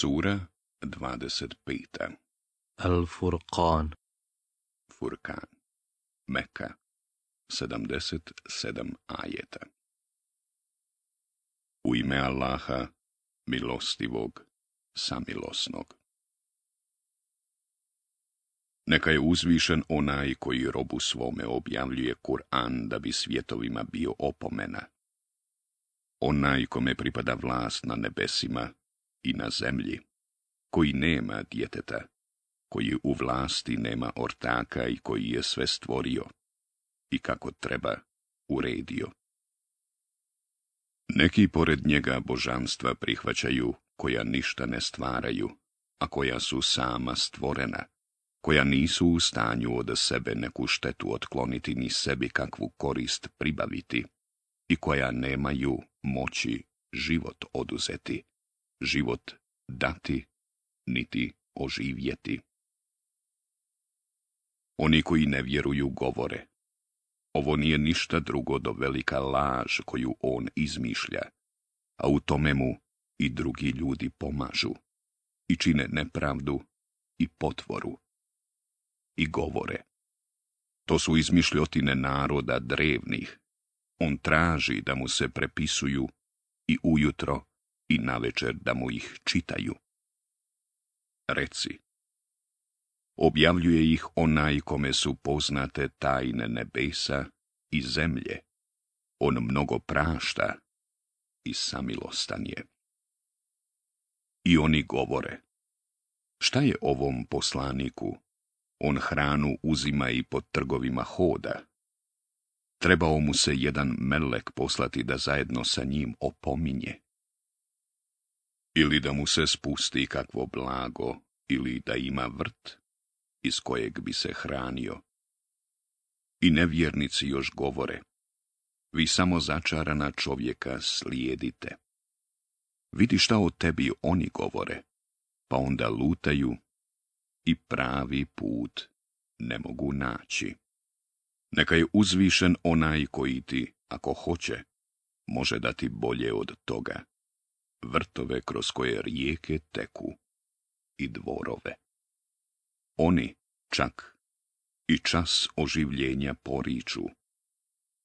Sura 25. Al-Furqan Furqan Mekka 77 ajeta U ime Allaha, milostivog, samilosnog. Neka je uzvišen onaj koji robu svome objavljuje Kur'an da bi svjetovima bio opomena. Onaj kome pripada vlast na nebesima i na zemlji, koji nema djeteta, koji u vlasti nema ortaka i koji je sve stvorio i kako treba uredio. Neki pored njega božanstva prihvaćaju koja ništa ne stvaraju, a koja su sama stvorena, koja nisu u stanju od sebe neku štetu otkloniti ni sebi kakvu korist pribaviti i koja nemaju moći život oduzeti, život dati, niti oživjeti. Oni koji ne vjeruju govore. Ovo nije ništa drugo do velika laž koju on izmišlja, a u tome mu i drugi ljudi pomažu i čine nepravdu i potvoru i govore. To su izmišljotine naroda drevnih. On traži da mu se prepisuju i ujutro i navečer da mu ih čitaju. Reci, objavljuje ih onaj kome su poznate tajne nebesa i zemlje. On mnogo prašta i samilostan je. I oni govore, šta je ovom poslaniku? On hranu uzima i pod trgovima hoda. Trebao mu se jedan melek poslati da zajedno sa njim opominje ili da mu se spusti kakvo blago ili da ima vrt iz kojeg bi se hranio. I nevjernici još govore, vi samo začarana čovjeka slijedite. Vidi šta o tebi oni govore, pa onda lutaju i pravi put ne mogu naći. Neka je uzvišen onaj koji ti, ako hoće, može dati bolje od toga vrtove kroz koje rijeke teku i dvorove. Oni čak i čas oživljenja poriču,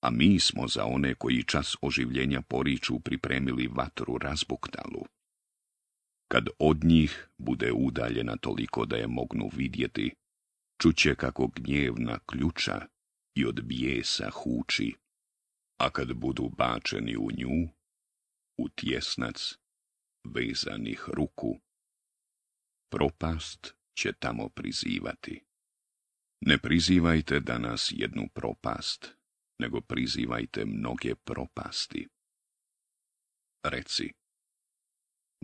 a mi smo za one koji čas oživljenja poriču pripremili vatru razbuktalu. Kad od njih bude udaljena toliko da je mognu vidjeti, čuće kako gnjevna ključa i od bijesa huči, a kad budu bačeni u nju, u tjesnac vezanih ruku. Propast će tamo prizivati. Ne prizivajte danas jednu propast, nego prizivajte mnoge propasti. Reci,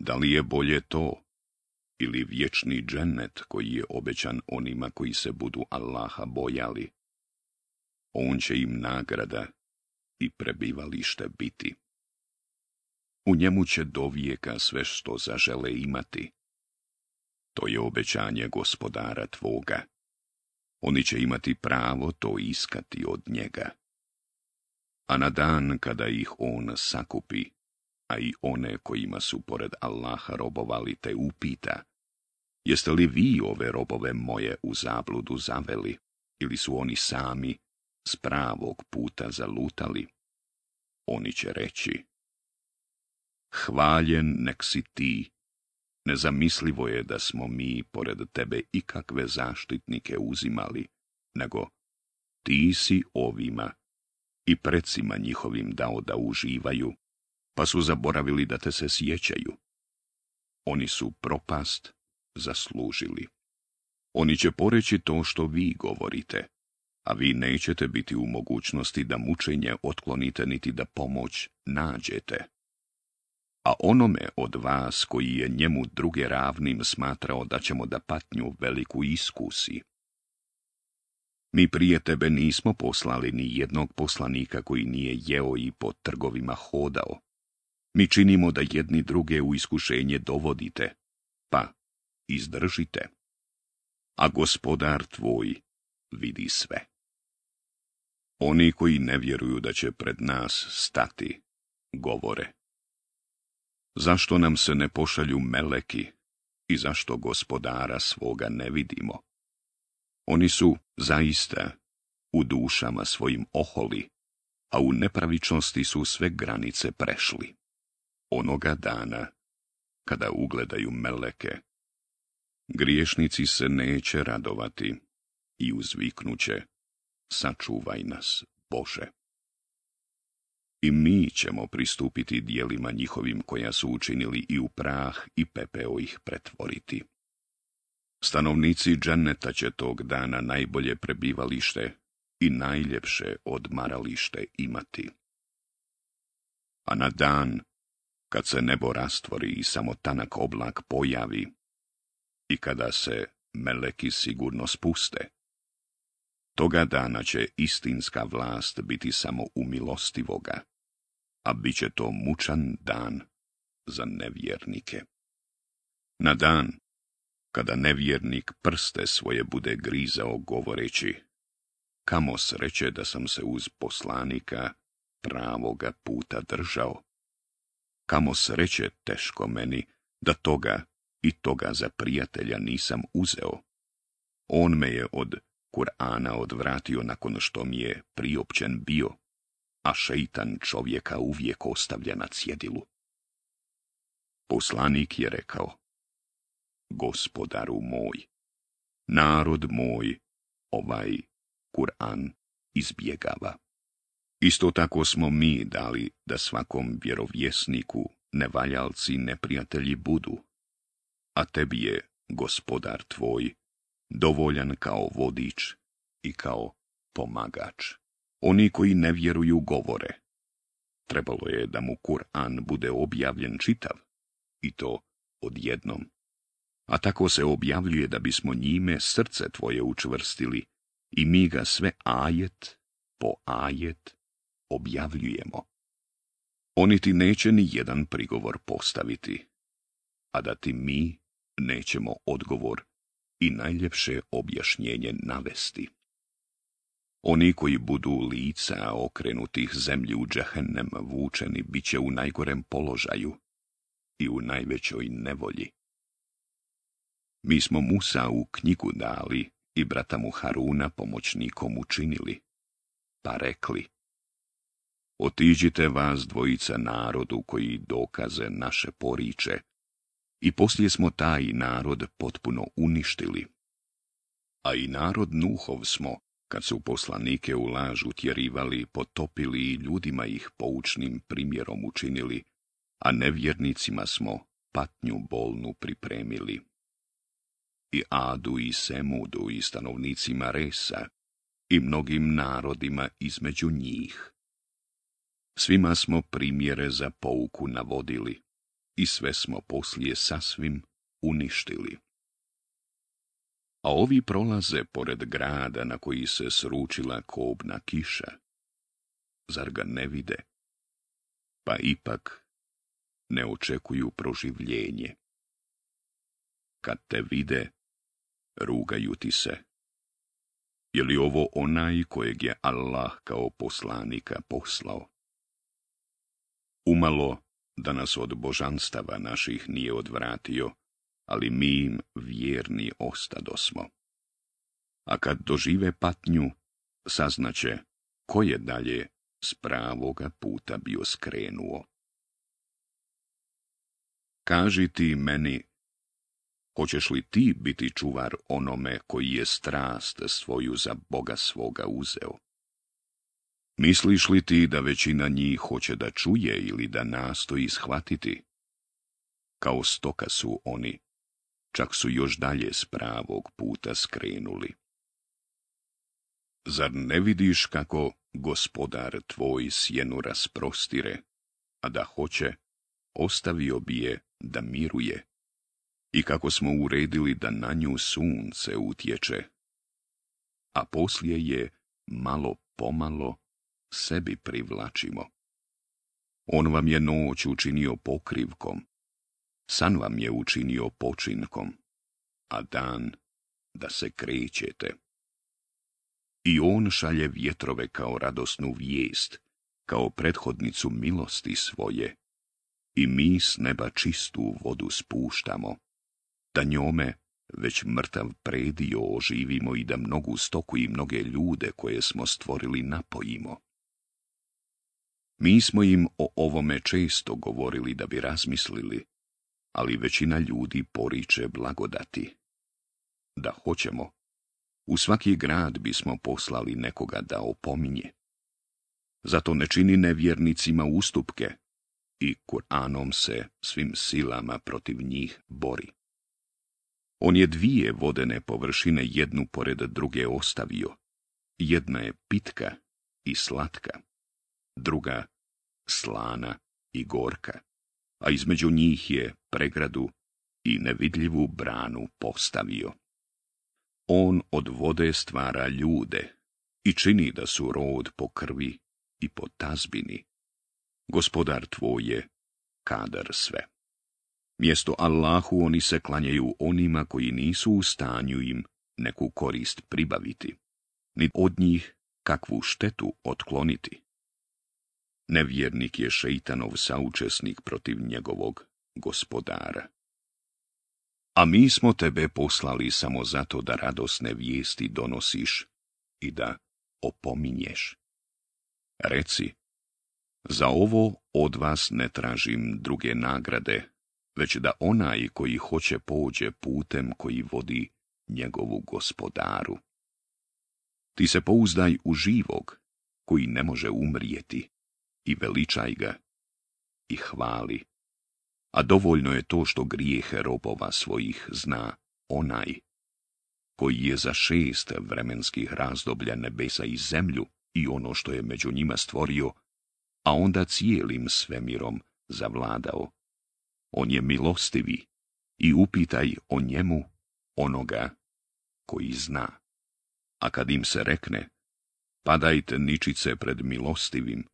da li je bolje to ili vječni džennet koji je obećan onima koji se budu Allaha bojali? On će im nagrada i prebivalište biti. U njemu će do vijeka sve što zažele imati. To je obećanje gospodara tvoga. Oni će imati pravo to iskati od njega. A na dan kada ih on sakupi, a i one kojima su pored Allaha robovali te upita, jeste li vi ove robove moje u zabludu zaveli, ili su oni sami s pravog puta zalutali? Oni će reći, hvaljen nek si ti. Nezamislivo je da smo mi pored tebe ikakve zaštitnike uzimali, nego ti si ovima i precima njihovim dao da uživaju, pa su zaboravili da te se sjećaju. Oni su propast zaslužili. Oni će poreći to što vi govorite, a vi nećete biti u mogućnosti da mučenje otklonite niti da pomoć nađete a onome od vas koji je njemu druge ravnim smatrao da ćemo da patnju veliku iskusi. Mi prije tebe nismo poslali ni jednog poslanika koji nije jeo i po trgovima hodao. Mi činimo da jedni druge u iskušenje dovodite, pa izdržite. A gospodar tvoj vidi sve. Oni koji ne vjeruju da će pred nas stati, govore. Zašto nam se ne pošalju meleki i zašto gospodara svoga ne vidimo? Oni su zaista u dušama svojim oholi, a u nepravičnosti su sve granice prešli. Onoga dana, kada ugledaju meleke, griješnici se neće radovati i uzviknuće, sačuvaj nas, Bože i mi ćemo pristupiti dijelima njihovim koja su učinili i u prah i pepeo ih pretvoriti. Stanovnici dženeta će tog dana najbolje prebivalište i najljepše odmaralište imati. A na dan, kad se nebo rastvori i samo tanak oblak pojavi, i kada se meleki sigurno spuste, toga dana će istinska vlast biti samo u milostivoga, a bit će to mučan dan za nevjernike. Na dan, kada nevjernik prste svoje bude grizao govoreći, kamo sreće da sam se uz poslanika pravoga puta držao. Kamo sreće teško meni da toga i toga za prijatelja nisam uzeo. On me je od Kur'ana odvratio nakon što mi je priopćen bio a šeitan čovjeka uvijek ostavlja na cjedilu. Poslanik je rekao, Gospodaru moj, narod moj, ovaj Kur'an izbjegava. Isto tako smo mi dali da svakom vjerovjesniku nevaljalci neprijatelji budu, a tebi je, gospodar tvoj, dovoljan kao vodič i kao pomagač. Oni koji ne vjeruju govore. Trebalo je da mu Kur'an bude objavljen čitav, i to odjednom. A tako se objavljuje da bismo njime srce tvoje učvrstili i mi ga sve ajet po ajet objavljujemo. Oni ti neće ni jedan prigovor postaviti, a da ti mi nećemo odgovor i najljepše objašnjenje navesti. Oni koji budu lica okrenutih zemlji u džehennem vučeni bit će u najgorem položaju i u najvećoj nevolji. Mi smo Musa u knjigu dali i brata mu Haruna pomoćnikom učinili, pa rekli. Otiđite vas dvojica narodu koji dokaze naše poriče, i poslije smo taj narod potpuno uništili. A i narod Nuhov smo, kad su poslanike u laž utjerivali, potopili i ljudima ih poučnim primjerom učinili, a nevjernicima smo patnju bolnu pripremili. I Adu i Semudu i stanovnicima Resa i mnogim narodima između njih. Svima smo primjere za pouku navodili i sve smo poslije sasvim uništili a ovi prolaze pored grada na koji se sručila kobna kiša. Zar ga ne vide? Pa ipak ne očekuju proživljenje. Kad te vide, rugaju ti se. Je li ovo onaj kojeg je Allah kao poslanika poslao? Umalo da nas od božanstava naših nije odvratio, ali mi im vjerni ostadosmo. A kad dožive patnju, saznaće ko je dalje s pravoga puta bio skrenuo. Kaži ti meni, hoćeš li ti biti čuvar onome koji je strast svoju za Boga svoga uzeo? Misliš li ti da većina njih hoće da čuje ili da nastoji shvatiti? Kao stoka su oni, čak su još dalje s pravog puta skrenuli. Zar ne vidiš kako gospodar tvoj sjenu rasprostire, a da hoće, ostavio bi je da miruje, i kako smo uredili da na nju sunce utječe, a poslije je malo pomalo sebi privlačimo. On vam je noć učinio pokrivkom, San vam je učinio počinkom, a dan da se krećete. I on šalje vjetrove kao radosnu vijest, kao prethodnicu milosti svoje. I mi s neba čistu vodu spuštamo, da njome već mrtav predio oživimo i da mnogu stoku i mnoge ljude koje smo stvorili napojimo. Mi smo im o ovome često govorili da bi razmislili, ali većina ljudi poriče blagodati. Da hoćemo, u svaki grad bismo poslali nekoga da opominje. Zato ne čini nevjernicima ustupke i Kur'anom se svim silama protiv njih bori. On je dvije vodene površine jednu pored druge ostavio. Jedna je pitka i slatka, druga slana i gorka a između njih je pregradu i nevidljivu branu postavio. On od vode stvara ljude i čini da su rod po krvi i po tazbini. Gospodar tvoj je kadar sve. Mjesto Allahu oni se klanjaju onima koji nisu u stanju im neku korist pribaviti, ni od njih kakvu štetu otkloniti. Nevjernik je šeitanov saučesnik protiv njegovog gospodara. A mi smo tebe poslali samo zato da radosne vijesti donosiš i da opominješ. Reci, za ovo od vas ne tražim druge nagrade, već da onaj koji hoće pođe putem koji vodi njegovu gospodaru. Ti se pouzdaj u živog, koji ne može umrijeti, i veličaj ga i hvali. A dovoljno je to što grijehe robova svojih zna onaj koji je za šest vremenskih razdoblja nebesa i zemlju i ono što je među njima stvorio, a onda cijelim svemirom zavladao. On je milostivi i upitaj o njemu onoga koji zna. A kad im se rekne, padajte ničice pred milostivim,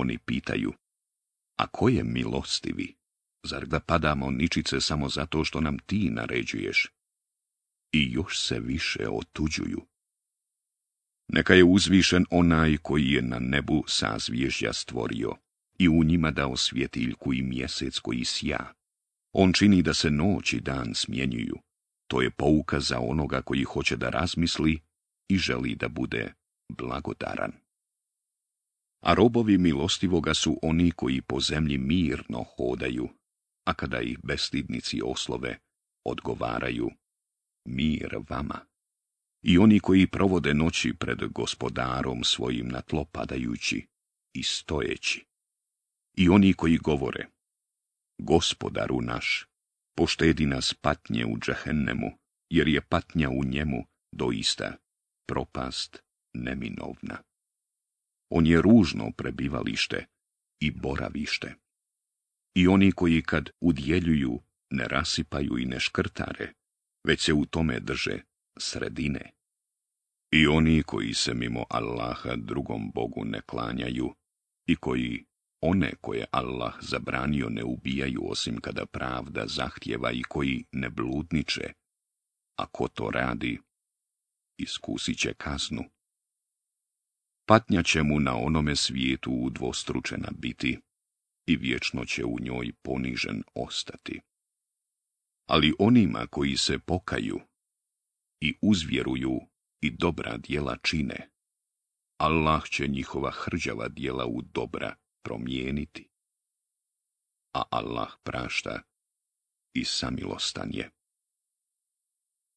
oni pitaju, a ko je milostivi? Zar da padamo ničice samo zato što nam ti naređuješ? I još se više otuđuju. Neka je uzvišen onaj koji je na nebu sazvježja stvorio i u njima dao svjetiljku i mjesec koji sja. On čini da se noć i dan smjenjuju. To je pouka za onoga koji hoće da razmisli i želi da bude blagodaran. A robovi milostivoga su oni koji po zemlji mirno hodaju, a kada ih bestidnici oslove, odgovaraju mir vama. I oni koji provode noći pred gospodarom svojim na tlo padajući i stojeći. I oni koji govore, gospodaru naš, poštedi nas patnje u džahennemu, jer je patnja u njemu doista propast neminovna. On je ružno prebivalište i boravište. I oni koji kad udjeljuju ne rasipaju i ne škrtare, već se u tome drže sredine. I oni koji se mimo Allaha drugom Bogu ne klanjaju i koji one koje Allah zabranio ne ubijaju osim kada pravda zahtjeva i koji ne bludniče, a to radi, iskusit će kaznu patnja će mu na onome svijetu udvostručena biti i vječno će u njoj ponižen ostati. Ali onima koji se pokaju i uzvjeruju i dobra djela čine, Allah će njihova hrđava djela u dobra promijeniti. A Allah prašta i samilostan je.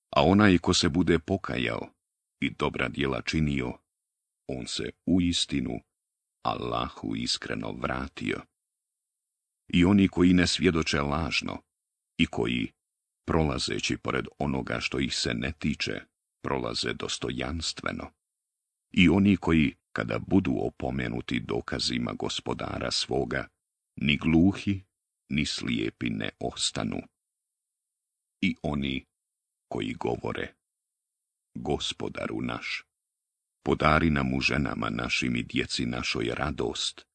A onaj ko se bude pokajao i dobra djela činio, on se u istinu Allahu iskreno vratio. I oni koji ne svjedoče lažno i koji, prolazeći pored onoga što ih se ne tiče, prolaze dostojanstveno. I oni koji, kada budu opomenuti dokazima gospodara svoga, ni gluhi, ni slijepi ne ostanu. I oni koji govore, gospodaru naš, Podari nam u ženama našim i djeci našoj radost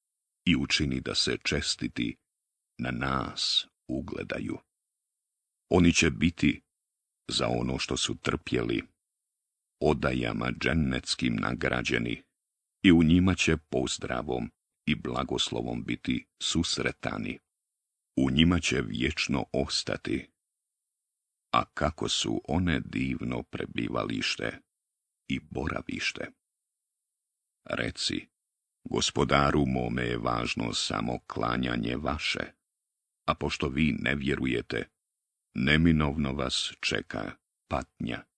i učini da se čestiti na nas ugledaju. Oni će biti za ono što su trpjeli odajama džennetskim nagrađeni i u njima će pozdravom i blagoslovom biti susretani. U njima će vječno ostati. A kako su one divno prebivalište i boravište. Reci, gospodaru mome je važno samo klanjanje vaše, a pošto vi ne vjerujete, neminovno vas čeka patnja.